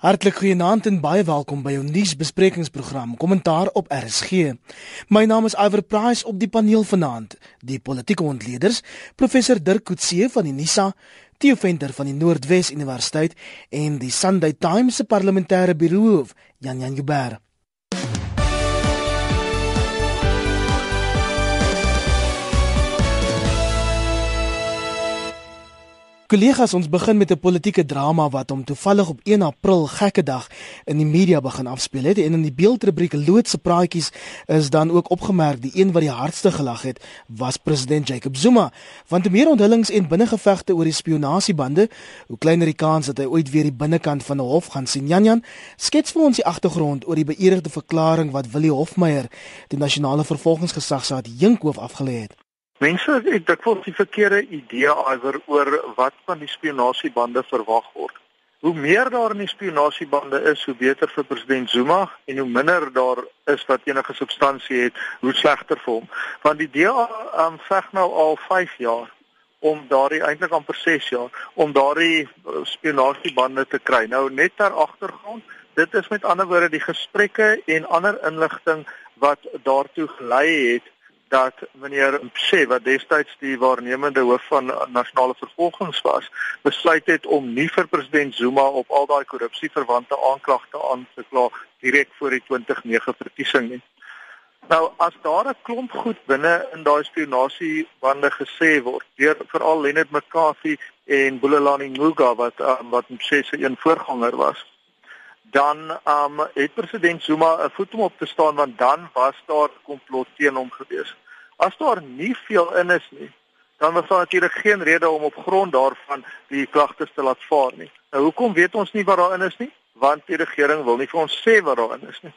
Hartlik goeienaand en baie welkom by jou nuusbesprekingsprogram Kommentaar op RSG. My naam is Iver Price op die paneel vanaand. Die politieke ontleeders, professor Dirk Coetzee van die NISA, Theo Venter van die Noordwes Universiteit en die Sunday Times se parlementêre biroof, Jan Jan Jubber. Kollegas, ons begin met 'n politieke drama wat om toevallig op 1 April gekke dag in die media begin afspeel het. En in die beeldrubriek Loodse praatjies is dan ook opgemerk die een wat die hardste gelag het was president Jacob Zuma. Want meer onthullings en binnengevegte oor die spionasiebande hoe kleiner die kans dat hy ooit weer die binnekant van 'n hof gaan sien. Janjan skets vir ons die agtergrond oor die beëdigde verklaring wat Willie Hofmeyer die nasionale vervolgingsgesag se adjunkhoof afgelê het Mense het dikwels die verkeerde idee oor oor wat van die spionasiebande verwag word. Hoe meer daar in die spionasiebande is, hoe beter vir president Zuma en hoe minder daar is wat enige substansie het, hoe slegter vir hom. Want die DA um, veg nou al 5 jaar om daardie eintlik amper 6 jaar om daardie uh, spionasiebande te kry. Nou net ter agtergrond, dit is met ander woorde die gesprekke en ander inligting wat daartoe gelei het dat meneer Mse wat destyds die waarnemende hoof van nasionale vervolgings was, besluit het om nie vir president Zuma op al daai korrupsieverwante aanklagte aan te kla direk voor die 2009 verkiesing nie. Nou as daar 'n klomp goed binne in daai spionasiebande gesê word deur veral Leonard McCarthy en Bulelani Nguga wat um, wat Mse se een voorganger was, dan um het president Zuma 'n voet om op te staan want dan was daar komplot teen hom gewees. As daar nie veel in is nie, dan was daar natuurlik geen rede om op grond daarvan die klagtes te laat vaar nie. Nou hoekom weet ons nie wat daarin is nie? Want die regering wil nie vir ons sê wat daarin is nie.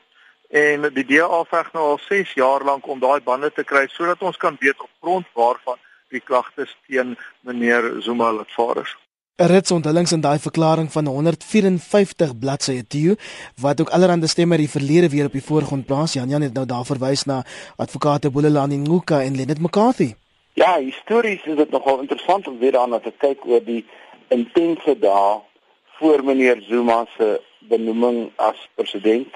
En die DA veg nou al 6 jaar lank om daai bande te kry sodat ons kan weet op grond waarvan die klagtes teen meneer Zuma laat vaar is. Onthullings in daai verklaring van 154 bladsye toe wat ook allerhande stemme die verlede weer op die voorgrond plaas. Jan Jan het nou daar verwys na advokate Bulelani Nguka en Lenet McCarthy. Ja, histories is dit nogal interessant om weer daarna te kyk oor die intense dae voor meneer Zuma se benoeming as president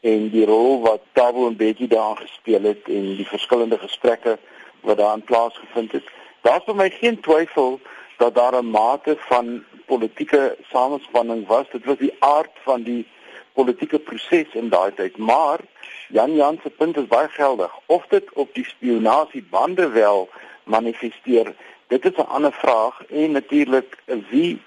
en die rol wat Thabo Mbeki daar gespeel het en die verskillende gesprekke wat daarin plaasgevind het. Daar's vir my geen twyfel daar 'n mate van politieke samespanning was. Dit was die aard van die politieke proses in daai tyd. Maar Jan Jan se punt is baie geldig. Of dit op die spionasiebande wel manifesteer, dit is 'n ander vraag en natuurlik wie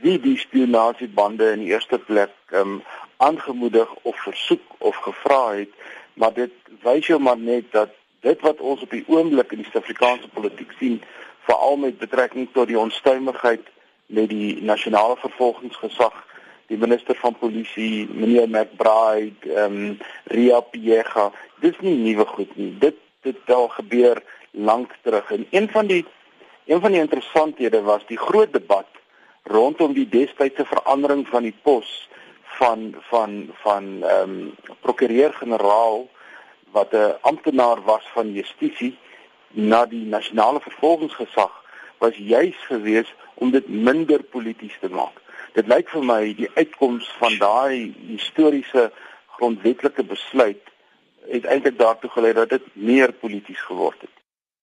wie die spionasiebande in die eerste plek um, aangemoedig of versoek of gevra het, maar dit wys jou maar net dat dit wat ons op die oomblik in die Suid-Afrikaanse politiek sien veral met betrekking tot die onstuimigheid met die nasionale vervolgingsgesag. Die minister van polisie meneer McBride ehm um, Ria Piega dis nie nuwe goed nie. Dit dit het al gebeur lank terug. En een van die een van die interessanthede was die groot debat rondom die destydse verandering van die pos van van van ehm um, prokureur-generaal wat 'n amptenaar was van justisie na die nasionale vervolgingsgesag was juis gewees om dit minder polities te maak. Dit lyk vir my die uitkoms van daai historiese grondwetlike besluit het eintlik daartoe gelei dat dit meer polities geword het.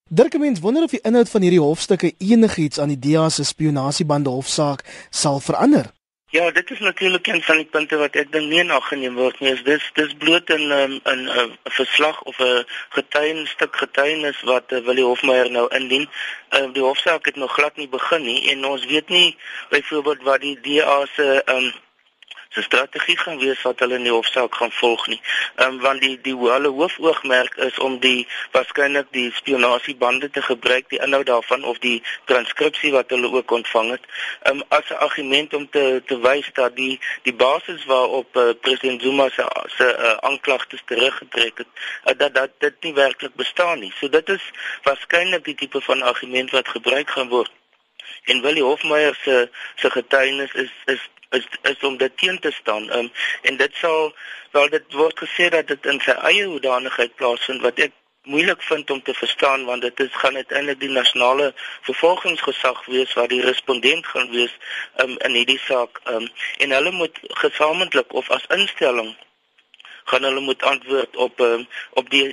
Dirkemens wonder of die inhoud van hierdie hofstukke enigiets aan die DEA se spionasiebande hofsaak sal verander. Ja, dit is natuurlik een van die punte wat ek dink nie nageneem word nie. Dis dis bloot in 'n in 'n verslag of 'n getuienstuk getuienis wat uh, Willie Hofmeyer nou indien. Uh, die hofsaak het nog glad nie begin nie en ons weet nie byvoorbeeld wat die DA se um, se strategie gaan wees wat hulle in die hofsaak gaan volg nie. Ehm um, want die die hulle hoofoogmerk is om die waarskynlik die spionasiebande te gebruik, die inhoud daarvan of die transkripsie wat hulle ook ontvang het, ehm um, as 'n argument om te te wys dat die die basis waarop uh, president Zuma se se uh, aanklagtes teruggetrek het, uh, dat dat dit nie werklik bestaan nie. So dit is waarskynlik die tipe van argument wat gebruik gaan word. En Willie Hofmeyer se se getuienis is is is is om dit teen te staan. Um, en dit sal wel dit word gesê dat dit in sy eie hoedanigheid plaasvind wat ek moeilik vind om te verstaan want dit is gaan uiteindelik die nasionale vervolgingsgesag wees wat die respondent gaan wees um, in hierdie saak um, en hulle moet gesamentlik of as instelling gaan hulle moet antwoord op um, op die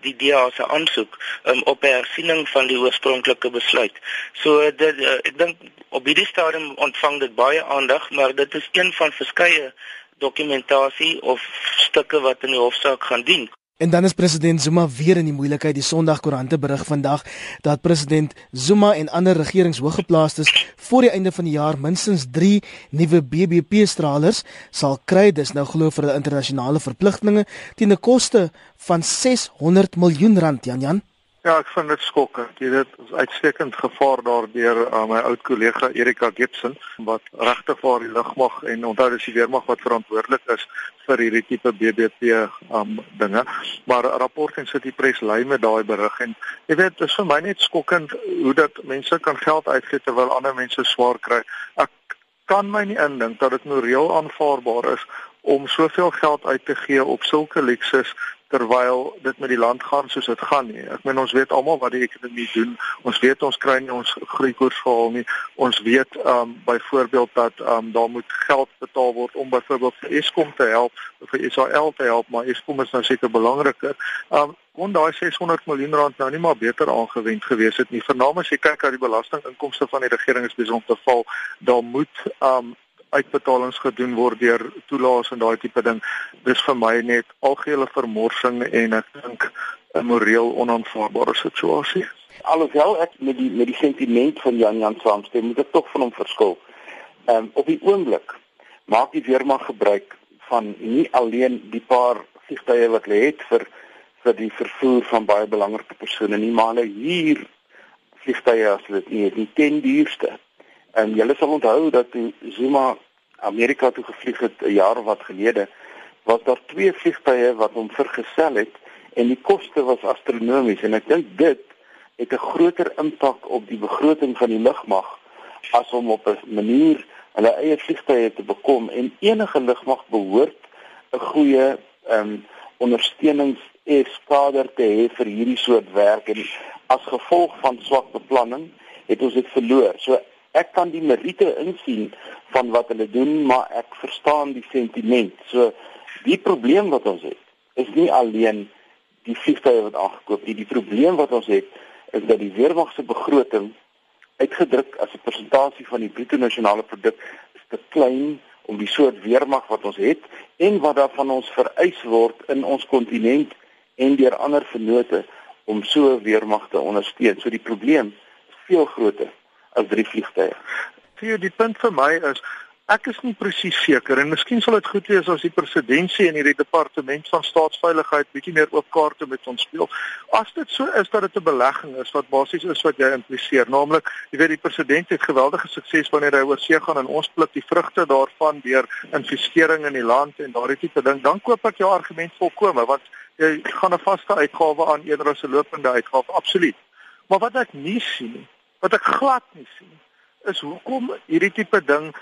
die DA se aansoek um, op hersiening van die oorspronklike besluit. So dit uh, ek dink op hierdie stadium ontvang dit baie aandag, maar dit is een van verskeie dokumentasie of stukke wat in die hofsaak gaan dien. En dan is president Zuma weer in die moeilikheid. Die Sondagkoerante berig vandag dat president Zuma en ander regeringshooggeplaastes voor die einde van die jaar minstens 3 nuwe BBP-stralers sal kry. Dis nou glo vir hulle internasionale verpligtinge teen 'n koste van 600 miljoen rand, Jan Jan. Ja, ek vind dit skokkend. Jy weet, ons uitstekend gevaar daardeur uh, my oud kollega Erika Gibson wat regtig vir die lugmag en onthou dis die weermag wat verantwoordelik is vir hierdie tipe BBP um dinge. Maar rapport en City Press lei met daai berig en jy weet, dit is vir my net skokkend hoe dat mense kan geld uitgee terwyl ander mense swaar kry. Ek kan my nie indink dat dit moreel aanvaarbaar is om soveel geld uit te gee op sulke luksus terwyl dit met die land gaan soos dit gaan nie. Ek meen ons weet almal wat die ekonomie doen. Ons weet ons kry nie ons groeikoers gehaal nie. Ons weet um byvoorbeeld dat um daar moet geld betaal word om byvoorbeeld vir Eskom te help, vir SAL te help, maar Eskom is nou seker belangriker. Um kon daai 600 miljoen rand nou nie maar beter aangewend gewees het nie. Vernaam as jy kyk na die belastinginkomste van die regering is besig om te val, daar moet um uitbetalings gedoen word deur toelaas en daai tipe ding. Dis vir my net algehele vermorsing en ek dink 'n moreel onaanvaarbare situasie. Alhoewel ek met die met die sentiment van Jan Jan saamstem, moet ek tog van hom verskil. Ehm um, op die oomblik maak die weermag gebruik van nie alleen die paar vliegtye wat hulle het vir vir die vervoer van baie belangrike persone nie, maar hulle hier vliegtye as dit nie die ten duurste En julle sal onthou dat Zuma Amerika toe gevlieg het 'n jaar of wat gelede, was daar twee vliegtye wat hom vergesel het en die koste was astronomies en ek dink dit het 'n groter impak op die begroting van die lugmag as om op 'n manier hulle eie vliegtye te bekom en enige lugmag behoort 'n goeie ehm um, ondersteuningseskader te hê vir hierdie soort werk en as gevolg van swak beplanning het ons dit verloor. So ek kan die meriete insien van wat hulle doen, maar ek verstaan die sentiment. So die probleem wat ons het, is nie alleen die vliegtye wat aangekoop nie. Die probleem wat ons het, is dat die weermag se begroting uitgedruk as 'n persentasie van die bruto nasionale produk is te klein om die soort weermag wat ons het en wat daar van ons vereis word in ons kontinent en deur ander vennote om so 'n weermag te ondersteun. So die probleem is veel groter as drie vliegtye. Vir die punt vir my is ek is nie presies seker en miskien sal dit goed wees as die presidentsie en hierdie departement van staatsveiligheid bietjie meer oop kaarte met ons speel. As dit so is dat dit 'n belegging is wat basies is wat jy impliseer, naamlik jy weet die president het geweldige sukses wanneer hy oor see gaan en ons pluk die vrugte daarvan deur investering in die land en daardie tipe ding, dan koop ek jou argument volkome want jy gaan 'n vaste uitgawe aan eerder as 'n lopende uitgawe, absoluut. Maar wat ek nie sien nie wat ek glad nie sien is hoekom hierdie tipe ding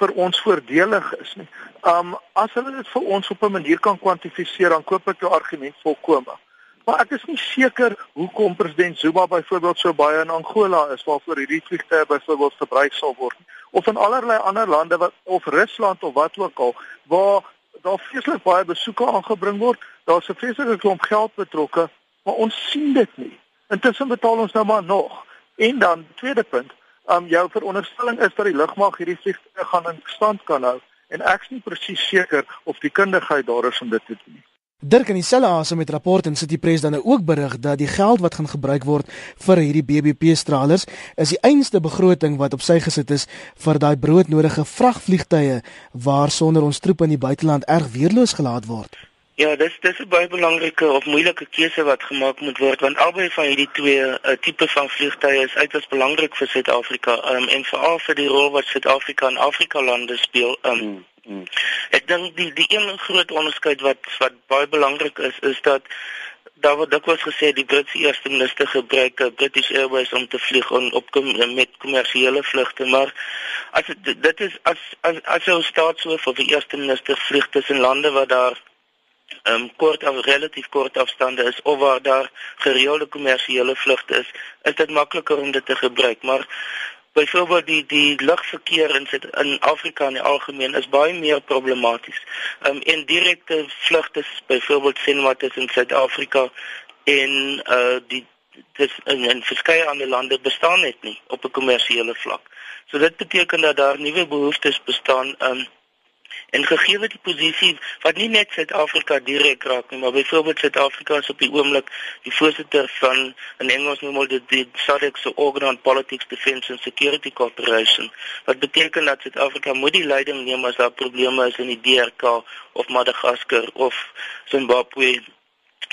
vir ons voordelig is nie. Um as hulle dit vir ons op 'n manier kan kwantifiseer, dan koop ek jou argument volkome. Maar ek is nie seker hoekom president Zuma byvoorbeeld so baie in Angola is waarvoor hierdie vliegtye byvoorbeeld gebruik sal word of in allerlei ander lande wat of Rusland of wat ook al waar daar vreeslik baie besoeke aangebring word. Daar's 'n vreeslike klomp geld betrokke, maar ons sien dit nie. Intussen betaal ons nou maar nog. En dan tweede punt, um jou veronderstelling is dat die lugmag hierdie vliegtuie gaan in stand kan hou en ek's nie presies seker of die kundigheid daar is om dit te doen. Dirk en dieselfde asem met rapport in City Press dan nou ook berig dat die geld wat gaan gebruik word vir hierdie BBP stralers is die einste begroting wat op sy gesit is vir daai broodnodige vragvliegtuie waar sonder ons troepe in die buiteland erg weerloos gelaat word. Ja, dis dis 'n baie belangrike of moeilike keuse wat gemaak moet word want albei van hierdie twee uh, tipe van vliegtye is uiters belangrik vir Suid-Afrika um, en veral vir die rol wat Suid-Afrika in Afrika lande speel. Um, mm, mm. Ek dink die die een groot onderskeid wat wat baie belangrik is is dat daar word dikwels gesê die Britse eerste minister gebruik uh, British Airways om te vlieg on, op kom, met kommersiële vlugte, maar as dit is as as as 'n staatshoof of die eerste minister vlieg tussen lande waar daar um kort af relatief kort afstande is of waar daar gereelde kommersiële vlugte is, is dit makliker om dit te gebruik, maar byvoorbeeld die die lugverkeer in sit in Afrika in die algemeen is baie meer problematies. Um indirekte vlugte byvoorbeeld sien wat is in Suid-Afrika en uh die dis in, in verskeie ander lande bestaan net nie op 'n kommersiële vlak. So dit beteken dat daar nuwe behoeftes bestaan um En gegee die posisie wat nie net Suid-Afrika direk raak nie, maar byvoorbeeld Suid-Afrika is op die oomblik die voorsitter van in Engels noem hulle dit die SADC se Organ on Politics Defence and Security Corporation. Wat beteken dat Suid-Afrika moet die leiding neem as daar probleme is in die DRK of Madagaskar of Zimbabwe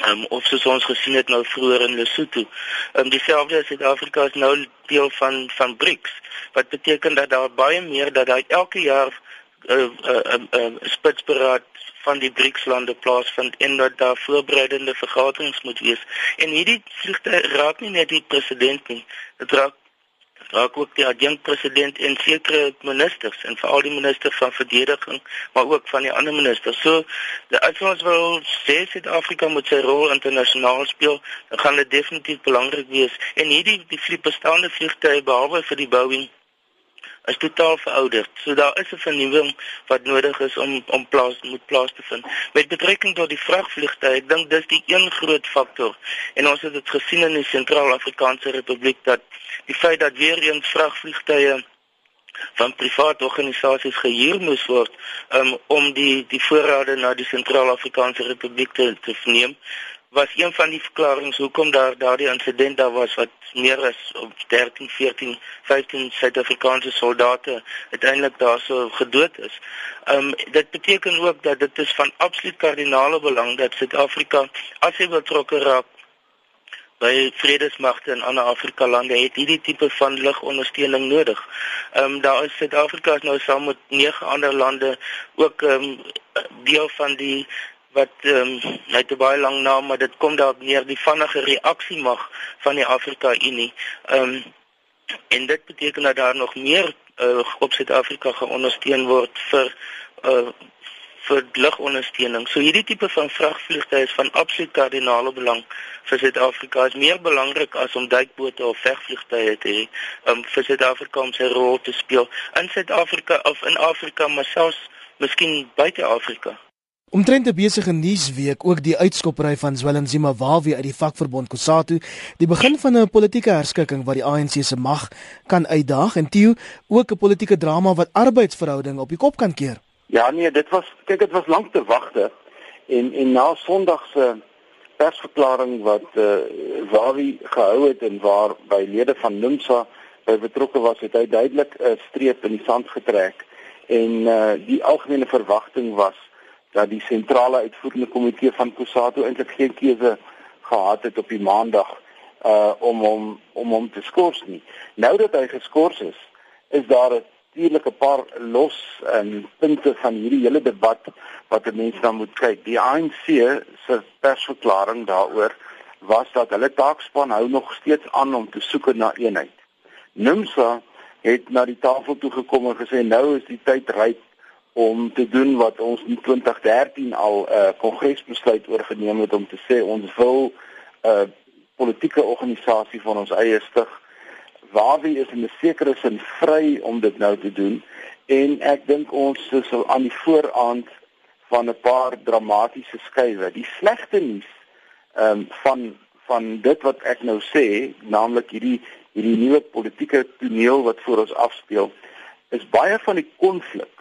um, of soos ons gesien het nou vroeër in Lesotho. Ehm um, dieselfde as Suid-Afrika is nou deel van van BRICS wat beteken dat daar baie meer dat daar elke jaar 'n uh, uh, uh, uh, spitsberaad van die BRICS-lande plaasvind en dat daar voorbereidende vergaderings moet wees. En hierdie vliegte raak nie net die president nie, dit raak raak ook die adjunkpresident en sekere ministers en veral die minister van verdediging, maar ook van die ander ministers. So, as ons wil sê Suid-Afrika moet sy rol internasionaal speel, dan gaan dit definitief belangrik wees. En hierdie die vlieg bestaande vliegtye behalwe vir die Boeing is totaal verouderd. So daar is 'n vernuwing wat nodig is om om plaas moet plaas te vind. Met betrekking tot die vragvliegtuie, ek dink dis die een groot faktor. En ons het dit gesien in die Sentraal-Afrikaanse Republiek dat die feit dat weer eens vragvliegtuie van private organisasies gehuur moes word um, om die die voorrade na die Sentraal-Afrikaanse Republiek te, te neem was een van die verklaringe hoekom daar daardie insident daar was wat meer as 13, 14, 15 Suid-Afrikaanse soldate uiteindelik daarso gedood is. Ehm um, dit beteken ook dat dit is van absoluut kardinale belang dat Suid-Afrika as hy betrokke raak by vredesmagte in ander Afrika lande het hierdie tipe van lugondersteuning nodig. Ehm um, daar is Suid-Afrika nou saam met nege ander lande ook ehm um, deel van die wat ehm um, net 'n baie lang naam maar dit kom daar neer die vinnige reaksie mag van die Afrika Unie. Ehm um, en dit beteken dat daar nog meer uh, op Suid-Afrika geondersteun word vir uh vir lugondersteuning. So hierdie tipe van vragvliegtuie is van absoluut kardinale belang vir Suid-Afrika. Is meer belangrik as om duikbote of vegvliegtuie te hê um, vir Suid-Afrika om sy rol te speel in Suid-Afrika of in Afrika, maar selfs miskien buite Afrika. Omtrent 'n besige nuusweek ook die uitskoppery van Zwelinzima Wawie uit die vakverbond Kusatu, die begin van 'n politieke herskikking wat die ANC se mag kan uitdaag en Tieu ook 'n politieke drama wat arbeidsverhoudinge op die kop kan keer. Ja nee, dit was kyk dit was lank te wagte en en na Sondag se persverklaring wat uh, Wawie gehou het en waar by lede van NUMSA by betrokke was, het hy duidelik 'n streep in die sand getrek en uh, die algemene verwagting was dat die sentrale uitvoerende komitee van Kusatu eintlik geen keuse gehad het op die maandag uh om hom om hom te skors nie. Nou dat hy geskort is, is daar 'n natuurlik 'n paar los en punte van hierdie hele debat wat mense dan moet kyk. Die ANC se persverklaring daaroor was dat hulle taakspan hou nog steeds aan om te soek na eenheid. NUMSA het na die tafel toe gekom en gesê nou is die tyd ryp om te doen wat ons in 2013 al 'n uh, kongresbesluit oorgeneem het om te sê ons wil 'n uh, politieke organisasie van ons eie stig. Waar wie is in 'n sekere sin vry om dit nou te doen. En ek dink ons is aan die vooraand van 'n paar dramatiese skuwe die slegte nuus ehm um, van van dit wat ek nou sê naamlik hierdie hierdie nuwe politieke toneel wat voor ons afspeel is baie van die konflik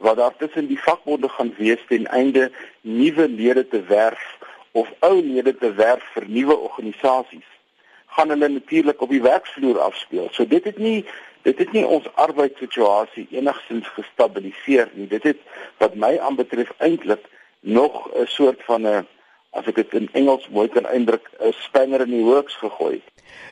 wat daar tussen die vakbonde gaan wees ten einde nuwe lede te werf of ou lede te werf vir nuwe organisasies gaan hulle natuurlik op die werksvloer afspeel. So dit het nie dit het nie ons arbeidssituasie enigsins gestabiliseer nie. Dit het wat my aanbetref eintlik nog 'n soort van 'n as ek dit in Engels mooi kan uitdruk, 'n spanner in die works gegooi.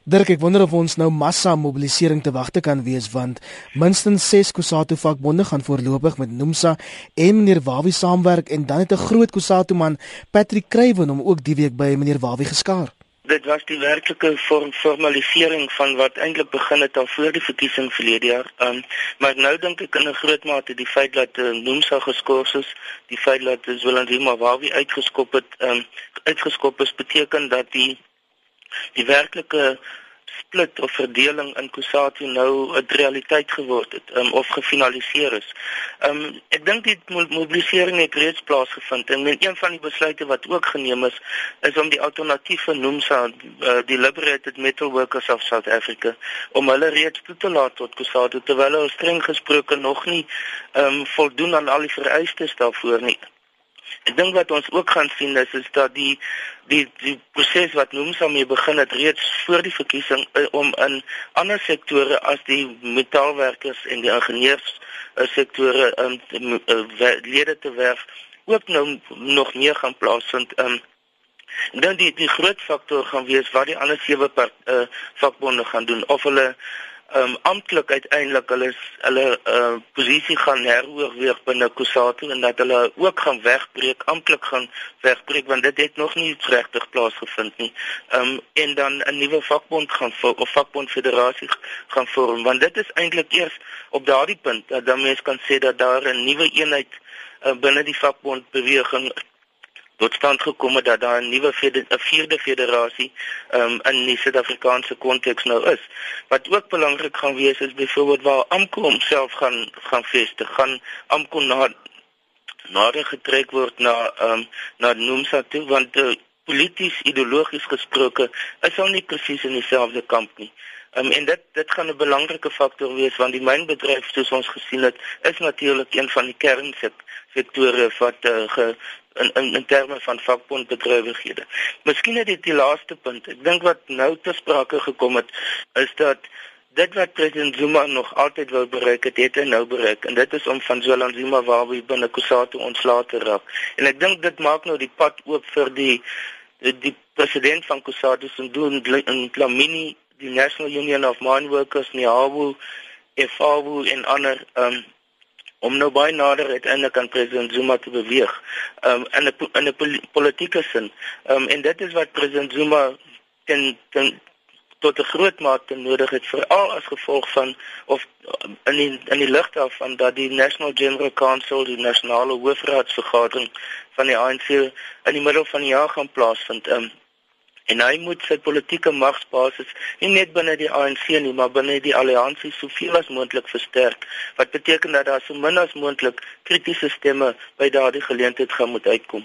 Dirk, ek wonder of ons nou massa mobilisering te wagte kan wees want minstens 6 Kusatu vakbonde gaan voorlopig met Nomsa en meneer Wawi saamwerk en dan het 'n groot Kusatu man, Patrick Kruiven, hom ook die week by meneer Wawi geskaar. Dit was die werklike vorm formalisering van wat eintlik begin het al voor die verkiesing verlede jaar. Um, maar nou dink ek in 'n groot mate die feit dat uh, Nomsa geskort is, die feit dat Zwelandima Wawi uitgeskop het, um, uitgeskop is beteken dat die die werklike split of verdeling in Kusatu nou 'n realiteit geword het um, of gefinaliseer is. Um ek dink die mobilisering het reeds plaasgevind en een van die besluite wat ook geneem is is om die alternatiewe NUMSA uh, die Liberated Metal Workers of South Africa om hulle reeds toe te laat tot Kusatu terwyl hulle streng gesproke nog nie um voldoen aan al die vereistes daarvoor nie. Ek dink wat ons ook gaan sien is is dat die die die proses wat Nomsa mee begin het reeds voor die verkiesing uh, om in ander sektore as die metaalwerkers en die ingenieurs uh, sektore um, lede te werf ook nou nog meer gaan plaasvind. Um, dan die die groot faktor gaan wees wat die ander sewe uh, vakbonde gaan doen of hulle um, amptelik uiteindelik hulle hulle uh, posisie gaan heroorweeg binne Kusatu en dat hulle ook gaan wegbreek amptelik gaan wegbreek want dit het nog nie regtig plaasgevind nie. Um, en dan 'n nuwe vakbond gaan of vakbond federasie gaan vorm want dit is eintlik eers op daardie punt dat dan mens kan sê dat daar 'n nuwe eenheid uh, binne die vakbond beweging tot stand gekom het dat daar 'n nuwe vierde federasie um, in die Suid-Afrikaanse konteks nou is. Wat ook belangrik gaan wees is byvoorbeeld waar AMKO homself gaan gaan vestig, gaan AMKO na nader getrek word na um, na Nomsa toe want uh, polities ideologies gesproke is al nie presies in dieselfde kamp nie. Um, en dit dit gaan 'n belangrike faktor wees want die mynbedryf soos ons gesien het is natuurlik een van die kernsektore wat uh, ge, in in in terme van vakbondbedrywighede. Miskien net die, laaste punt. Ek dink wat nou te sprake gekom het is dat dit wat president Zuma nog altyd wou bereik het, het hy nou bereik en dit is om van Zolan Zuma waar hy binne Kusatu ontslae te raak. En ek dink dit maak nou die pad oop vir die die, president van Kusatu se doen in Klamini, die National Union of Mine Workers, NIAWU, FAWU en ander um om nou baie nader uiteindelik aan president Zuma te beweeg um, in 'n in 'n politieke sin. Um, en dit is wat president Zuma ten, ten tot 'n groot mate nodig het veral as gevolg van of um, in die, in die lig daarvan dat die National General Council die nasionale hoofraadsvergadering van die ANC in die middel van die jaar gaan plaasvind. Um, en hy moet sy politieke magsbasis nie net binne die ANC nie, maar binne die alliansie soveel as moontlik versterk, wat beteken dat daar so min as moontlik kritiese stemme by daardie geleentheid gaan moet uitkom.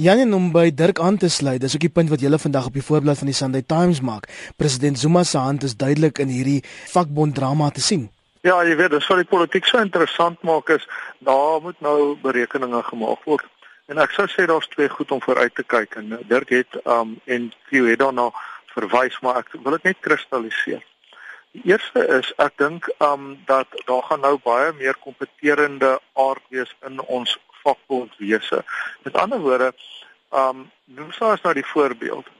Janie om by Dirk aan te sluit, dis ook die punt wat julle vandag op die voorblad van die Sunday Times maak. President Zuma se hand is duidelik in hierdie vakbond drama te sien. Ja, jy weet, dis vir die politiek so interessant maak is, daar moet nou berekeninge gemaak word. En ek sou sê daar's twee goed om vooruit te kyk en eh, Dirk het um en Theo het daarna verwys maar ek wil dit net kristalliseer. Die eerste is ek dink um dat daar gaan nou baie meer kompeterende aard wees in ons vakbondwese. Met ander woorde, um Nusa is nou die voorbeeld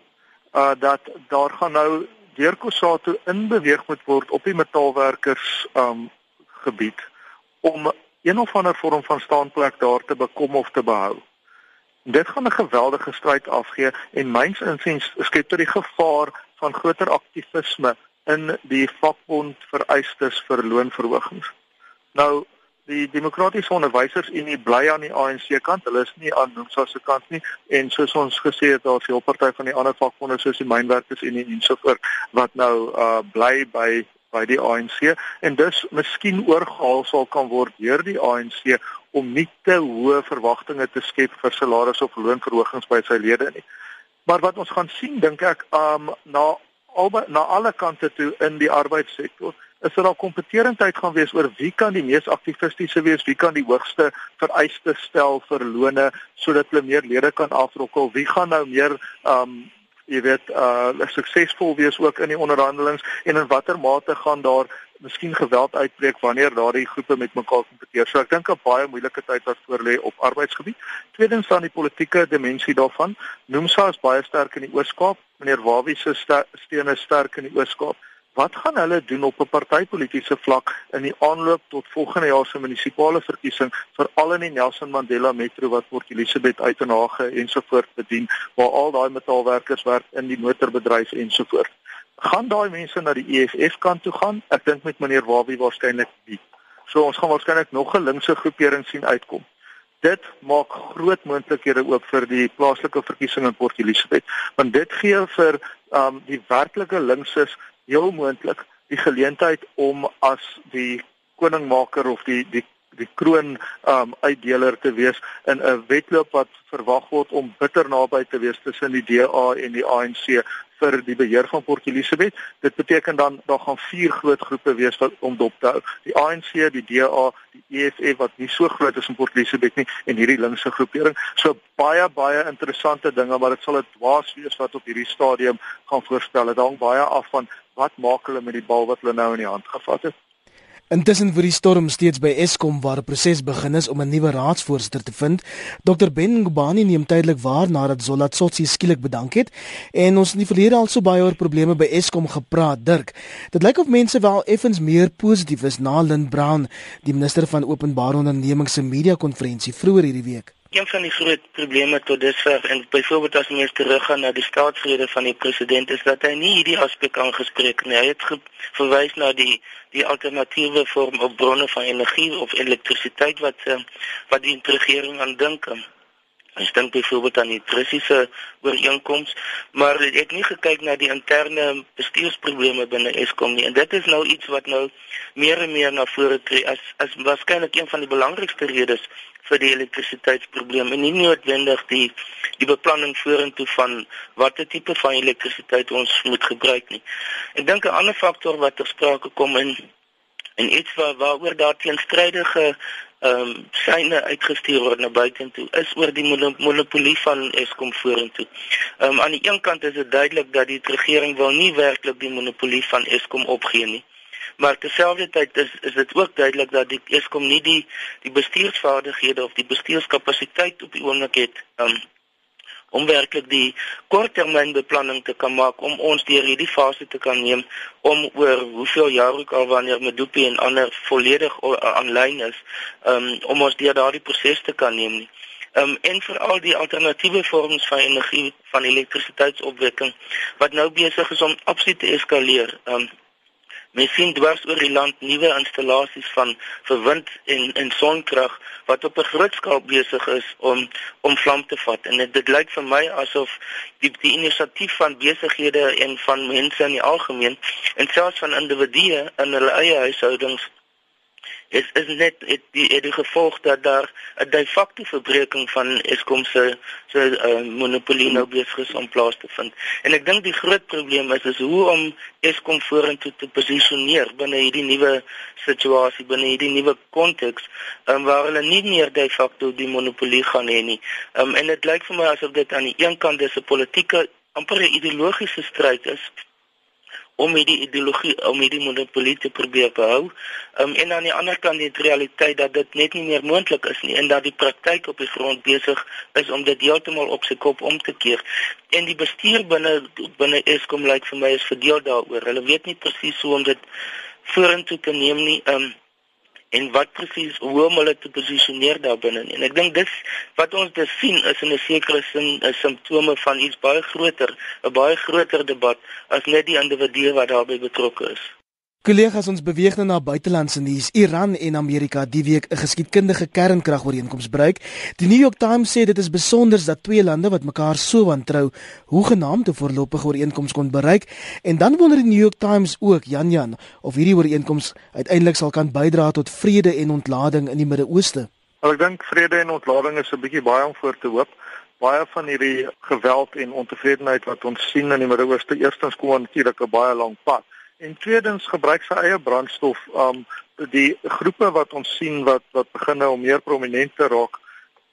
uh dat daar gaan nou deur Kosato in beweeg moet word op die metaalwerkers um gebied om een of ander vorm van staanplek daar te bekom of te behou. Dit gaan 'n geweldige stryd afgee en myns insiens skep dit die gevaar van groter aktivisme in die vakbond vereistes vir loonverhogings. Nou die demokratiese onderwysersunie bly aan die ANC kant, hulle is nie aan NUMSA se kant nie en soos ons gesê het daar is 'n party van die ander vakbonde soos die mynwerkersunie en so voort wat nou uh bly by by die ANC en dus miskien oorgehaal sal kan word deur die ANC om nie te hoë verwagtinge te skep vir salarisse of loonverhogings by sy lede nie. Maar wat ons gaan sien dink ek um na albei na alle kante toe in die arbeidssektor is daar 'n kompetitiwiteit gaan wees oor wie kan die mees aktivistiese wees, wie kan die hoogste vereistes stel vir lone sodat hulle meer lede kan afrokkel, wie gaan nou meer um jy weet uh suksesvol wees ook in die onderhandelings en in watter mate gaan daar miskien geweld uitbreek wanneer daardie groepe met mekaar kompeteer. So ek dink 'n baie moeilike tyd wat voorlê op arbeidsgebied. Tweedens dan die politieke dimensie daarvan. Nomsa is baie sterk in die Oos-Kaap. Meneer Wawie se steun is sterk in die Oos-Kaap. Wat gaan hulle doen op 'n partytetiese vlak in die aanloop tot volgende jaar se munisipale verkiesing veral in die Nelson Mandela Metro wat Port Elizabeth Uitenhage ensovoorts bedien waar al daai metaalwerkers werk in die motorbedryf ensovoorts. Gaan daai mense na die EFF kant toe gaan? Ek dink met meneer Wabi waarskynlik nie. So ons gaan waarskynlik nog 'n linkse groepering sien uitkom. Dit maak groot moontlikhede oop vir die plaaslike verkiesing in Port Elizabeth, want dit gee vir um die werklike linkses heel moontlik die geleentheid om as die koningmaker of die die die kroon um uitdeler te wees in 'n wedloop wat verwag word om bitter naby te wees tussen die DA en die ANC vir die beheer van Port Elizabeth. Dit beteken dan daar gaan vier groot groepe wees wat om dop te hou. Die ANC, die DA, die EFF wat nie so groot is in Port Elizabeth nie en hierdie linkse groepering. So baie baie interessante dinge, maar dit sal 'n dwaas wees wat op hierdie stadium gaan voorstel. Dit hang baie af van wat maak hulle met die bal wat hulle nou in die hand gevat het. Intussen vir die storm steeds by Eskom waar 'n proses begin is om 'n nuwe raadsvoorsitter te vind. Dr Ben Ngubani neem tydelik waar nadat Zola Tsotsi skielik bedank het en ons het in die verlede al so baie oor probleme by Eskom gepraat, Dirk. Dit lyk of mense wel effens meer positief is na Lynn Brown, die minister van openbare ondernemings se media konferensie vroeër hierdie week. Een van die groot probleme tot dusver en byvoorbeeld as mens teruggaan na die staatsrede van die president is dat hy nie hierdie aspek aangespreek nie. Hy het verwys na die die alternatiewe vorm op bronne van energie of elektrisiteit wat eh, wat die regering aan dink. Ek dink byvoorbeeld aan die presiese ooreenkoms, maar dit het nie gekyk na die interne bestuursprobleme binne Eskom nie. En dit is nou iets wat nou meer en meer na vore tree as as waarskynlik een van die belangrikste redes vir die elektrisiteitsprobleem en nie noodwendig die die beplanning vorentoe van watter tipe van elektrisiteit ons moet gebruik nie. Ek dink 'n ander faktor wat ter sprake kom in en iets waar waaroor daar teenstrydige ehm um, syne uitgestuur word na buitentoe is oor die monopolie van Eskom vorentoe. Ehm um, aan die een kant is dit duidelik dat die regering wil nie werklik die monopolie van Eskom opgee nie maar terselfdertyd is is dit ook duidelik dat die Eskom nie die die bestuursvaardighede of die bestuurskapasiteit op die oomblik het um, om werklik die korttermynbeplanning te kan maak om ons deur hierdie fase te kan neem om oor hoeveel jaar ook al wanneer Medupi en ander volledig aanlyn is um, om ons deur daardie proses te kan neem nie. Um, en vir al die alternatiewe vorms van energie van elektrisiteitsopwekking wat nou besig is om absoluut te eskaleer. Um, Mens sien dwars oor die land nuwe installasies van vir wind en en sonkrag wat op 'n groot skaal besig is om om vlam te vat. En dit, dit lyk vir my asof die die inisiatief van besighede en van mense in die algemeen en selfs van individue in hulle eie huishoudings is is net het die het die gevolg dat daar 'n de facto verbreeking van Eskom se se uh, monopolie nou besig is om plaas te vind. En ek dink die groot probleem is is hoe om Eskom vorentoe te posisioneer binne hierdie nuwe situasie, binne hierdie nuwe konteks, um, waar hulle nie meer de facto die monopolie gaan hê nie. Um, en dit lyk vir my asof dit aan die een kant 'n politieke amper 'n ideologiese stryd is om hierdie ideologie om hierdie monopolie te probeer behou. Um, en aan die ander kant die realiteit dat dit net nie meer moontlik is nie en dat die praktyk op die grond besig is om dit heeltemal op sy kop om te keer. En die bestuur binne binne Eskom lyk vir my is verdeel daaroor. Hulle weet nie presies hoe om dit vorentoe te neem nie. Um, en wat presies hoe om hulle te posisioneer daar binne. En ek dink dis wat ons dus sien is in 'n sekere sin 'n simptome van iets baie groter, 'n baie groter debat as net die individue wat daarbey betrokke is. Kollegas ons beweeg nou na buitelandse nuus. Iran en Amerika die week 'n geskiedkundige kernkragooreenkoms bereik. Die New York Times sê dit is besonder dat twee lande wat mekaar so wantrou, hoegenaamd 'n voorlopige ooreenkoms kon bereik. En dan wonder die New York Times ook, Jan Jan, of hierdie ooreenkoms uiteindelik sal kan bydra tot vrede en ontlading in die Midde-Ooste. Ek dink vrede en ontlading is 'n bietjie baie om voor te hoop. Baie van hierdie geweld en ontevredenheid wat ons sien in die Midde-Ooste, eerstens kom natuurlik 'n baie lank pad En tweedens gebruik sy eie brandstof. Um die groepe wat ons sien wat wat begin nou meer prominent te raak,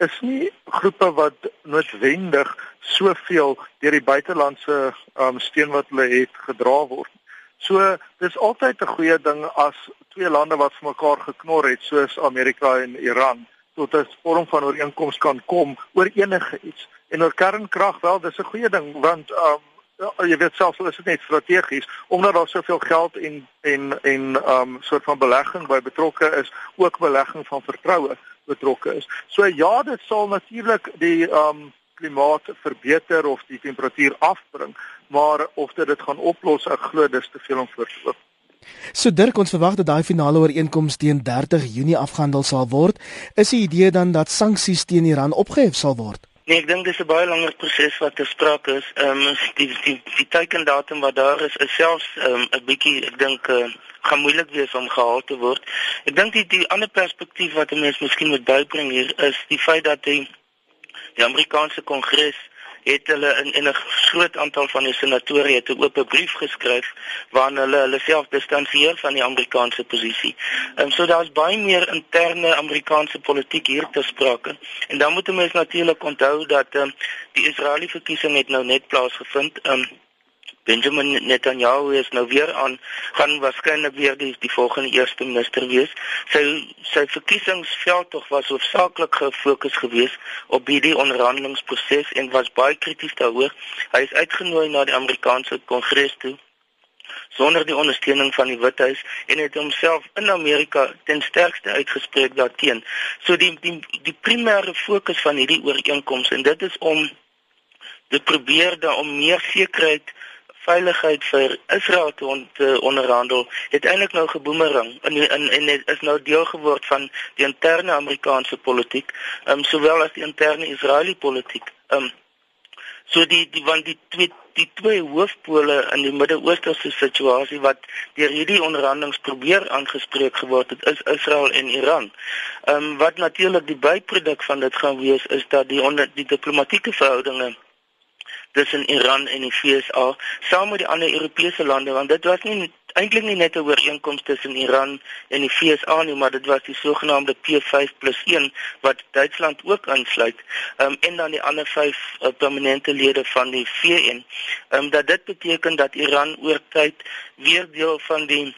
is nie groepe wat noodwendig soveel deur die buitelandse um steun wat hulle het gedra word. So dis altyd 'n goeie ding as twee lande wat vir mekaar geknor het soos Amerika en Iran tot 'n vorm van ooreenkoms kan kom oor enige iets. En oor kernkrag wel, dis 'n goeie ding want um jy weet selfs is dit net strategies omdat daar soveel geld en en en 'n um, soort van belegging by betrokke is, ook belegging van vertroue betrokke is. So ja, dit sal natuurlik die um klimaat verbeter of die temperatuur afbring, maar of dit dit gaan oplos, ek glo dis te veel om voor te loop. So Dirk, ons verwag dat daai finale ooreenkoms teen 30 Junie afgehandel sal word. Is die idee dan dat sanksies teen Iran opgehef sal word? Nee, ek dink dis 'n baie langer proses wat ter sprake is. Ehm um, die die die teikendatum wat daar is, is selfs ehm, 'n um, bietjie ek dink uh, gaan moeilik wees om gehaal te word. Ek dink die die ander perspektief wat 'n mens miskien moet bybring hier is die feit dat die die Amerikaanse Kongres het hulle in in 'n groot aantal van die senatore het 'n oop brief geskryf waarin hulle hulle self distansieer van die Amerikaanse posisie. Ehm um, so daar's baie meer interne Amerikaanse politiek hier te sprake. En dan moet mense natuurlik onthou dat ehm um, die Israeliese verkiesing het nou net plaasgevind. Ehm um, Benjamin Netanyahu is nou weer aan gaan waarskynlik weer die die volgende eerste minister wees. Sy sy verkiesingsveld tog was hoofsaaklik gefokus geweest op hierdie onderhandelingsproses en was baie krities daaroor. Hy is uitgenooi na die Amerikaanse Kongres toe sonder die ondersteuning van die Withuis en het homself in Amerika ten sterkste uitgespreek daarteen. So die die die primêre fokus van hierdie ooreenkoms en dit is om dit probeer da om meer sekerheid veiligheid vir Israel te on, onderhandel het eintlik nou geboomerang en en en is nou deel geword van die interne Amerikaanse politiek, ehm um, sowel as die interne Israeliese politiek. Ehm um, so die die want die twee die twee hoofpole in die Midde-Oosterse situasie wat deur hierdie onderhandelinge probeer aangespreek geword het is Israel en Iran. Ehm um, wat natuurlik die byproduk van dit gaan wees is dat die onder die diplomatieke verhoudinge tussen Iran en die VSA saam met die ander Europese lande want dit was nie eintlik nie net 'n ooreenkoms tussen Iran en die VSA nie maar dit was die sogenaamde P5+1 wat Duitsland ook aansluit um, en dan die ander vyf uh, permanente lede van die VN um, dat dit beteken dat Iran oor tyd weer deel van die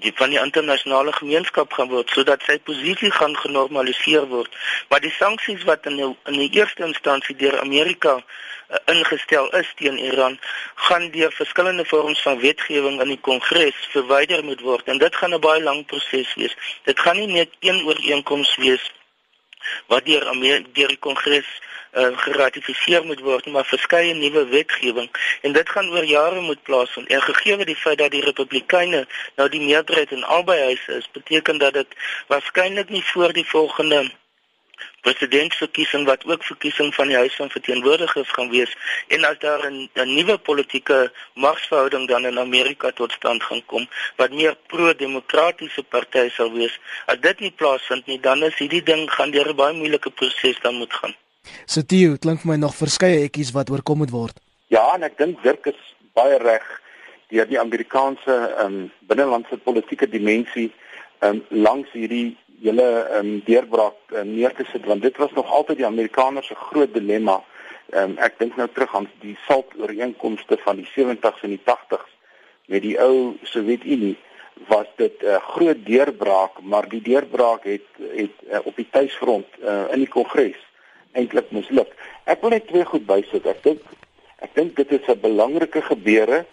die van die internasionale gemeenskap gaan word sodat sy posisie gaan genormaliseer word. Maar die sanksies wat in die, in die eerste instansie deur Amerika ingestel is teen Iran, gaan deur verskillende vorms van wetgewing in die Kongres verwyder moet word. En dit gaan 'n baie lang proses wees. Dit gaan nie net een ooreenkoms wees wat deur deur die Kongres uh, geratifiseer moet word maar verskeie nuwe wetgewing. En dit gaan oor jare moet plaasvind. En gegee die feit dat die republikeine nou die meerderheid in albei huise is beteken dat dit waarskynlik nie voor die volgende presidentsverkiesing wat ook verkiesing van die huis van verteenwoordigers gaan wees en as daar 'n 'n nuwe politieke magsverhouding dan in Amerika tot stand gaan kom wat meer pro-demokratiese party sal wees as dit nie plaasvind nie dan is hierdie ding gaan deur 'n baie moeilike proses dan moet gaan So Theo, klink vir my nog verskeie ekkies wat oorkom moet word. Ja, en ek dink Dirk is baie reg deur die Amerikaanse um, binnelandse politieke dimensie um, langs hierdie hele um, deurbraak um, neer te sit want dit was nog altyd die Amerikaners se groot dilemma. Um, ek dink nou terug aan die SALT ooreenkomste van die 70s en die 80s met die ou Sowjetunie was dit 'n uh, groot deurbraak, maar die deurbraak het het uh, op die tuisfront uh, in die Kongres eintlik misluk. Ek wil net twee goed bysit. Ek dink ek dink dit is 'n belangrike gebeure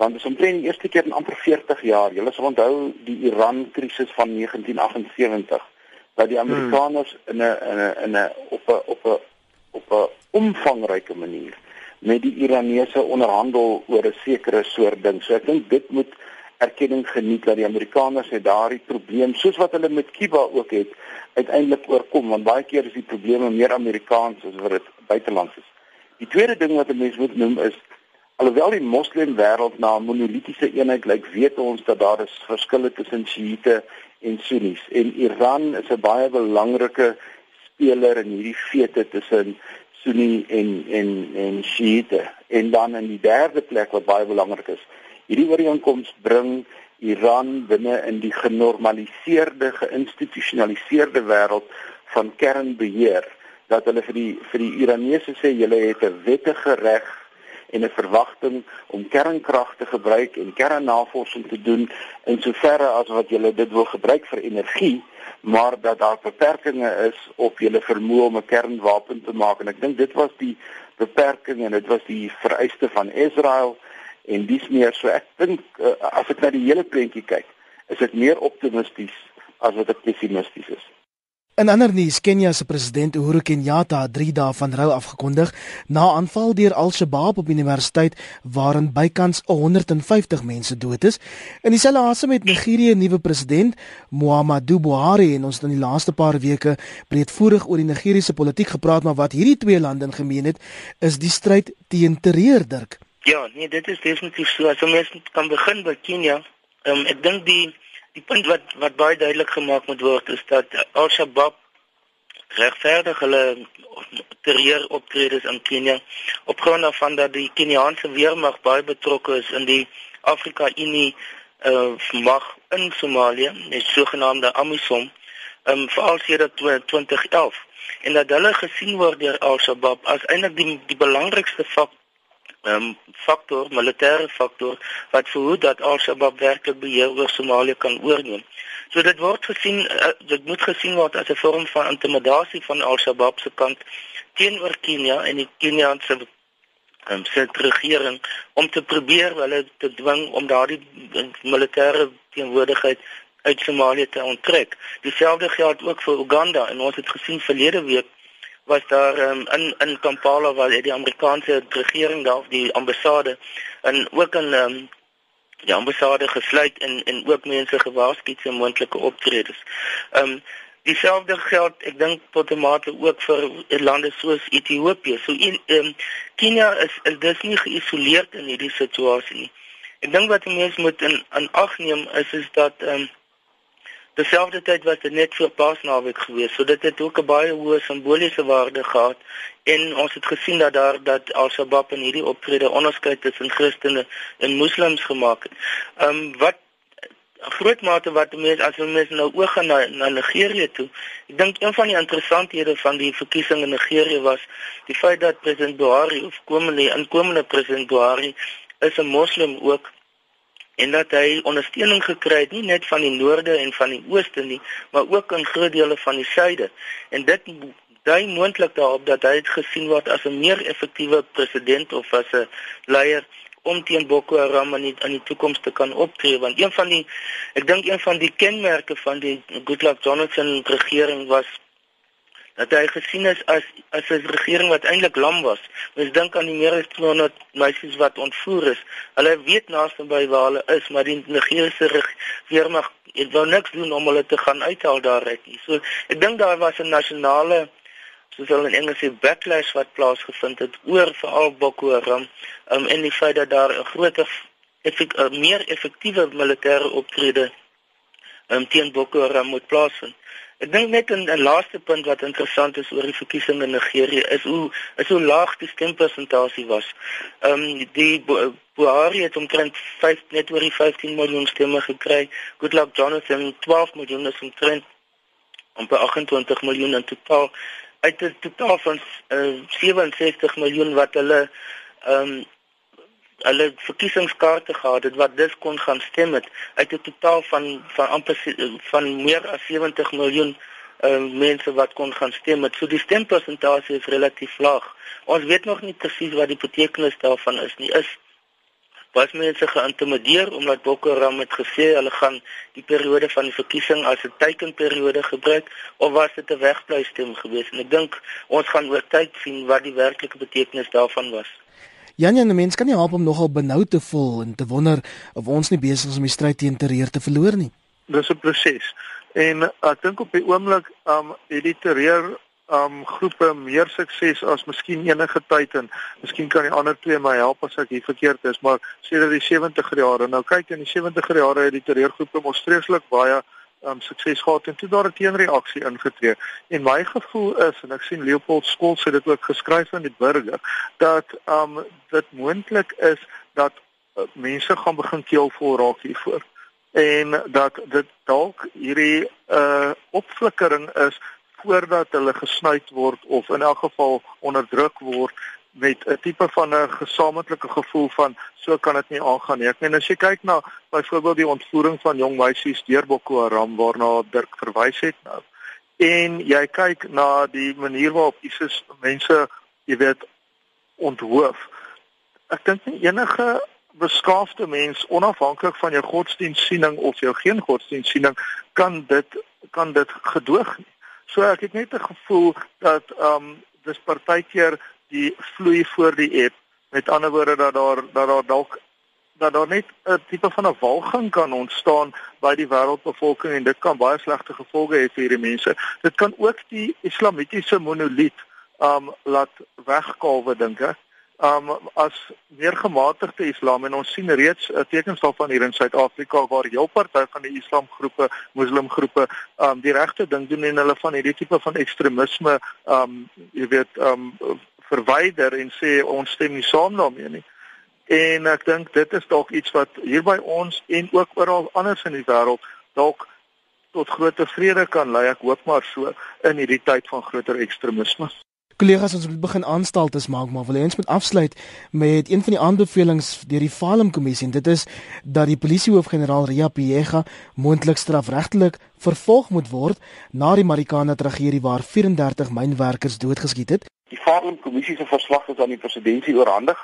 want dit is omtrent die eerste keer in amper 40 jaar. Julle sal onthou die Iran krisis van 1978 dat die Amerikaners in 'n in 'n in 'n op 'n op 'n op 'n omvangryke manier met die Iranese onderhandel oor 'n sekere soort ding. So ek dink dit moet erkenning geniet dat die Amerikaners het daardie probleem soos wat hulle met Kuba ook het uiteindelik oorkom want baie keer is die probleme meer Amerikaans as wat dit buitelands is. Die tweede ding wat 'n mens moet noem is alhoewel die moslim wêreld na 'n monolitiese eenheid lyk, weet ons dat daar is verskille tussen Shiite en Sunnis en Iran is 'n baie belangrike speler in hierdie vete tussen Sunni en en en Shiite. En dan in die derde plek wat baie belangrik is, Hierdie ooreenkoms bring Iran binne in die genormaliseerde, geïnstitusionaliseerde wêreld van kernbeheer dat hulle vir die vir die Iranese sê julle het 'n wettige reg en 'n verwagting om kernkrag te gebruik en kernnavorsing te doen in soverre as wat julle dit wil gebruik vir energie maar dat daar beperkings is op julle vermoë om 'n kernwapen te maak en ek dink dit was die beperking en dit was die vereiste van Israel en dis meer so ek dink uh, as ek na die hele prentjie kyk is dit meer optimisties as wat ek pessimisties is. In ander nuus, Kenia se president Uhuru Kenyatta het 3 dae van rou afgekondig na aanval deur Al-Shabaab op universiteit waarin bykans 150 mense dood is. In dieselfde asem het Nigerië 'n nuwe president, Muhammadu Buhari, en ons het in die laaste paar weke breedvoerig oor die Nigeriese politiek gepraat, maar wat hierdie twee lande in gemeen het, is die stryd teen terreur, Dirk. Ja, nee, dit is definitief so. As ons kan begin by Kenia, um, ek dink die die punt wat wat baie duidelik gemaak moet word is dat Al-Shabaab regverdig hulle terreur optredes in Kenia op grond daarvan dat die Keniaanse weermag baie betrokke is in die Afrika Unie uh mag in Somalië, die sogenaamde AMISOM, um veral sedert 2011 en dat hulle gesien word deur Al-Shabaab as eintlik die die belangrikste faktor um, faktor, militêre faktor wat verhoed dat Al-Shabaab werklik beheer oor Somalië kan oorneem. So dit word gesien uh, dit moet gesien word as 'n vorm van intimidasie van Al-Shabaab se kant teenoor Kenia en die Keniaanse um, se regering om te probeer hulle te dwing om daardie militêre teenwoordigheid uit Somalië te onttrek. Dieselfde geld ook vir Uganda en ons het gesien verlede week was daar um, in in Kampala waar die Amerikaanse regering daar die ambassade en ook in um, die ambassade gesluit en en ook mense gewaarsku teen moontlike optredes. Ehm um, dieselfde geld ek dink tot 'n mate ook vir lande soos Ethiopië. So ehm um, Kenia is is dus nie geïsoleerd in hierdie situasie nie. Ek dink wat mense moet in in ag neem is is dat ehm um, Terselfdertyd was dit net vir Paasnaweek gewees, so dit het ook 'n baie hoë simboliese waarde gehad en ons het gesien dat daar dat Al-Shabaab in hierdie optrede onderskeid tussen Christene en Moslems gemaak het. Ehm um, wat groot mate wat mense as mense nou oog gaan na, na Nigerië toe. Ek dink een van die interessanthede van die verkiesing in Nigerië was die feit dat president Buhari of komende inkomende president Buhari is 'n moslim ook en dat hy ondersteuning gekry het nie net van die noorde en van die ooste nie, maar ook in groot dele van die suide. En dit dui moontlik daarop dat hy gesien word as 'n meer effektiewe president of as 'n leier om teen Boko Haram in die, in die toekoms te kan optree want een van die ek dink een van die kenmerke van die Goodluck Jonathan regering was dat hy gesien is as as 'n regering wat eintlik lam was. Mens dink aan die meer as 200 meisies wat ontvoer is. Hulle weet naaste by waar hulle is, maar die Nigeriese weermag het wou niks doen om hulle te gaan uithaal daar uit nie. So ek dink daar was 'n nasionale soos hulle in Engels sê backlash wat plaasgevind het oor veral Boko Haram um, en die feit dat daar 'n groter effek, meer effektiewe militêre optrede um, teen Boko Haram moet plaasvind. Ek dink net 'n laaste punt wat interessant is oor die verkiesing in Nigerië is hoe is hoe laag die stempersentasie was. Ehm um, die Buhari het omtrent 5 net oor die 15 miljoen stemme gekry. Goodluck Jonathan 12 miljoen is omtrent amper 28 miljoen in totaal uit 'n totaal van uh, eh, 67 miljoen wat hulle ehm um, hulle verkiesingskaarte gehad het wat dus kon gaan stem het uit 'n totaal van van amper van meer as 70 miljoen uh, mense wat kon gaan stem het. So die stempersentasie is relatief laag. Ons weet nog nie presies wat die betekenis daarvan is nie. Is was mense geïntimideer omdat Boko Haram het gesê hulle gaan die periode van die verkiesing as 'n teikenperiode gebruik of was dit 'n wegbly stem geweest? En ek dink ons gaan oor tyd sien wat die werklike betekenis daarvan was. Janie, 'n mens kan nie help om nogal benou te voel en te wonder of ons nie besig is om die stryd teen terreur te verloor nie. Dis 'n proses. En ek dink op die oomblik um het die terreur um groepe meer sukses as miskien enige tyd en miskien kan die ander twee my help as ek hier verkeerd is, maar sedert die 70er jare. Nou kyk in die 70er jare het die terreurgroepe mos streeslik baie um sukses gehad en toe daar 'n teenreaksie ingetree. En my gevoel is en ek sien Leopold Skols het dit ook geskryf in die burger dat um dit moontlik is dat uh, mense gaan begin keelvol raak hiervoor en dat dit dalk hierdie uh opflikkering is voordat hulle gesnuit word of in elk geval onderdruk word met 'n tipe van 'n gesamentlike gevoel van so kan dit nie aangaan nie. Ek meen as jy kyk na byvoorbeeld die ontvoering van jong meisies deur Boko Haram waarna Dirk verwys het nou en jy kyk na die manier waarop ISIS mense, jy weet, onthoof. Ek dink nie enige beskaafde mens onafhanklik van jou godsdienstsiening of jou geen godsdienstsiening kan dit kan dit gedoog nie. So ek het net 'n gevoel dat ehm um, dis partykeer die vloei voor die app. Met ander woorde dat daar dat daar dalk dat daar net 'n tipe van 'n walging kan ontstaan by die wêreldbevolking en dit kan baie slegte gevolge hê vir hierdie mense. Dit kan ook die islamitiese monoliet um laat wegkalwe dink ek um as meer gematigde islam en ons sien reeds uh, tekens daarvan hier in Suid-Afrika waar heel party van die islamgroepe, moslimgroepe um die regte ding doen en hulle van hierdie tipe van ekstremisme um jy weet um verwyder en sê ons stem nie saam daarmee nie. En ek dink dit is dalk iets wat hier by ons en ook oral anders in die wêreld dalk tot groter vrede kan lei. Ek hoop maar so in hierdie tyd van groter ekstremisme. Kollegas ons moet begin aanstaltes maak maar wil ons moet afsluit met een van die aanbevelings deur die Falem kommissie en dit is dat die polisiehoof-generaal Ria Piega moontlik strafregtelik vervolg moet word na die Marikana tragedie waar 34 mynwerkers doodgeskiet het. Die Falem kommissie se verslag is aan die presidentsie oorhandig.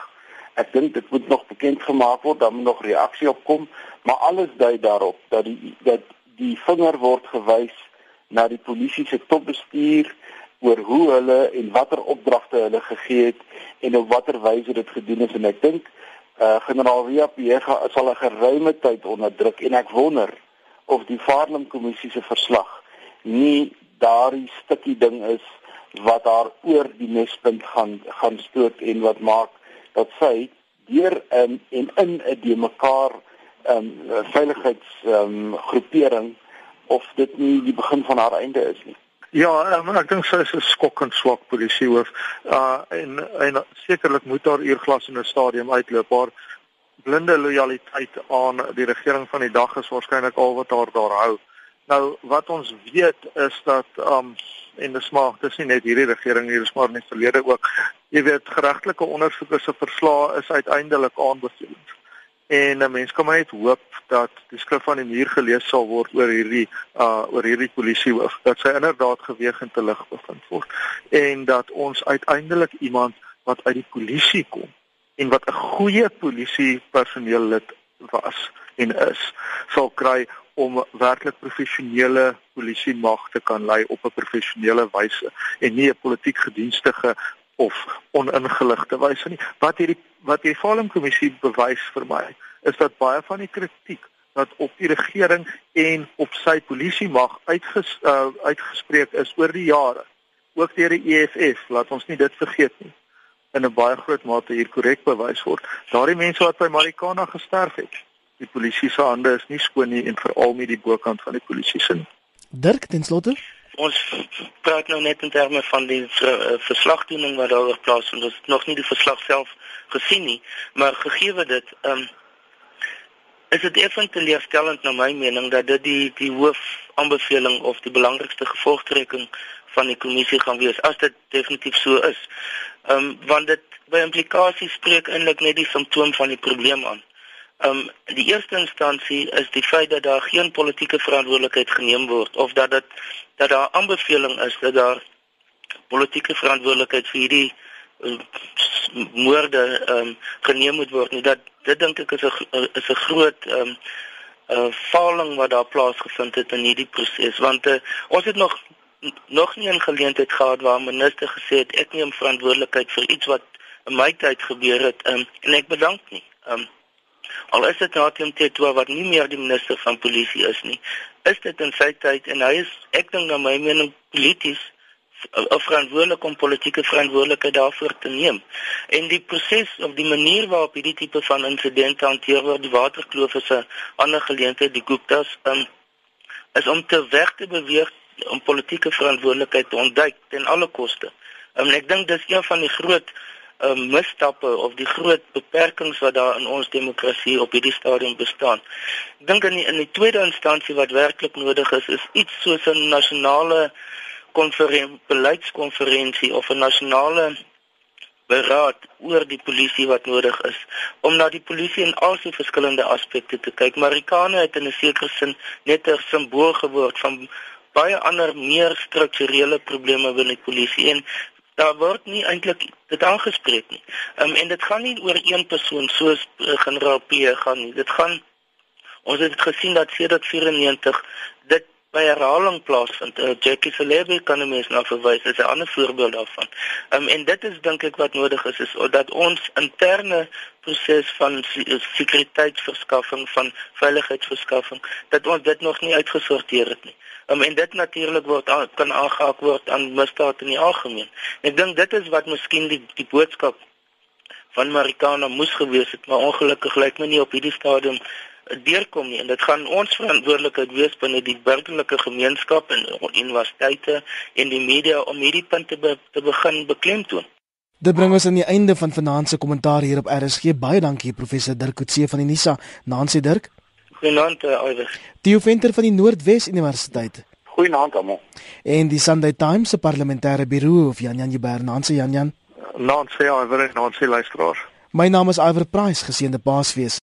Ek dink dit moet nog bekend gemaak word, dan moet nog reaksie op kom, maar alles dui daarop dat die dat die vinger word gewys na die polisie se topbestuur oor hoe hulle en watter opdragte hulle gegee het en op watter wyse dit gedoen is en ek dink uh, generaal Ria Piega sal 'n geruime tyd onderdruk en ek wonder of die Farnham kommissie se verslag nie daardie stukkie ding is wat daar oor die mespunt gaan gaan stoot en wat maak dat sy deur in en in 'n die mekaar ehm um, veiligheids um, groepering of dit nie die begin van haar einde is nie Ja, um, ek dink sy is 'n skokkend swak polisiehoof. Uh en en sekerlik moet daar eerglas in 'n stadium uitloop. Haar blinde lojaliteit aan die regering van die dag is waarskynlik al wat haar daar hou. Nou wat ons weet is dat um en dis maar dis nie net hierdie regering hier, dis maar in die verlede ook. Jy weet geregtelike ondersoekers se verslae is uiteindelik aanbevelings en 'n mens kan maar net hoop dat die skrif van die muur gelees sal word oor hierdie uh oor hierdie polisiehoof dat sy inderdaad geweeg en te lig bevind word en dat ons uiteindelik iemand wat uit die polisie kom en wat 'n goeie polisie personeel lid was en is sal kry om werklik professionele polisie mag te kan lei op 'n professionele wyse en nie 'n politiek gedienstige of oningeligte wyse nie. Wat hierdie wat die Falem kommissie bewys vir my is dat baie van die kritiek wat op die regering en op sy polisie mag uitges, uh, uitgespreek is oor die jare, ook deur die EFF, laat ons nie dit vergeet nie, in 'n baie groot mate hier korrek bewys word. Daardie mense wat by Marikana gesterf het, die polisie se hande is nie skoon nie en veral nie die bokant van die polisie se nie. Dirk ten slotte ons praat nou net in terme van die ver, uh, verslagdoening wat daar plaasvind. Ons het nog nie die verslag self gesien nie, maar gegee dit, ehm um, is dit effens teleurstellend na my mening dat dit die die hoof aanbeveling of die belangrikste gevolgtrekking van die kommissie gaan wees as dit definitief so is. Ehm um, want dit by implikasies spreek eintlik net die simptoom van die probleem aan. Um die eerste instansie is die feit dat daar geen politieke verantwoordelikheid geneem word of dat dit dat daar aanbeveling is dat daar politieke verantwoordelikheid vir hierdie uh, moorde um geneem moet word nie. Dat dit dink ek is 'n is 'n groot um 'n uh, faling wat daar plaasgevind het in hierdie proses want uh, ons het nog nog nie 'n geleentheid gehad waar 'n minister gesê het ek neem verantwoordelikheid vir iets wat in my tyd gebeur het um, en ek bedank nie. Um Al is dit Natem Tetwa wat nie meer die minister van polisie is nie, is dit in sy tyd en hy is ek dink na my mening polities verantwoordelik om politieke verantwoordelikheid daarvoor te neem. En die proses of die manier waarop hierdie tipe van insidente hanteer word, die waterkloof is 'n ander geleentheid, die Guptas, um, is om te weg te beweeg om politieke verantwoordelikheid te ontduik ten alle koste. Um, en ek dink dis een van die groot um, misstappe of die groot beperkings wat daar in ons demokrasie op hierdie stadium bestaan. Ek dink in die, in die tweede instansie wat werklik nodig is, is iets soos 'n nasionale konferensie, beleidskonferensie of 'n nasionale beraad oor die polisie wat nodig is om na die polisie in al sy verskillende aspekte te kyk. Marikane het in 'n sekere sin net 'n simbool geword van baie ander meer strukturele probleme binne die polisie en daar word nie eintlik dit aangespreek nie. Um, en dit gaan nie oor een persoon soos uh, generaal P gaan nie. Dit gaan ons het gesien dat sedert 94 dit by herhaling plaasvind. Uh, Jackie Celebi kan nou mens na verwys as 'n ander voorbeeld daarvan. Um, en dit is dink ek wat nodig is is dat ons interne proses van sekuriteitsverskaffing van veiligheidsverskaffing dat ons dit nog nie uitgesorteer het nie. Um, en dit natuurlik word kan aangehaak word aan misdaad in die algemeen. Ek dink dit is wat miskien die die boodskap van Marikana moes gewees het, maar ongelukkig lyk my nie op hierdie stadium deurkom nie en dit gaan ons verantwoordelikheid wees binne die burgerlike gemeenskap en universiteite en die media om hierdie punte be, te begin beklemtoon. Dit bring ons aan die einde van vanaand se kommentaar hier op RSG. Baie dankie professor Dirk Coetzee van die Nisa. Nancy Dirk. Goeienaand Iwer. Die Venter van die Noordwes Universiteit. Goeienaand almal. En die Sunday Times se parlementêre birou of Jan Jan Jubber, Nancy Jan Jan. Nancy Iwer en Nancy luisteraars. My naam is Iwer Price, geseënde Paasfees.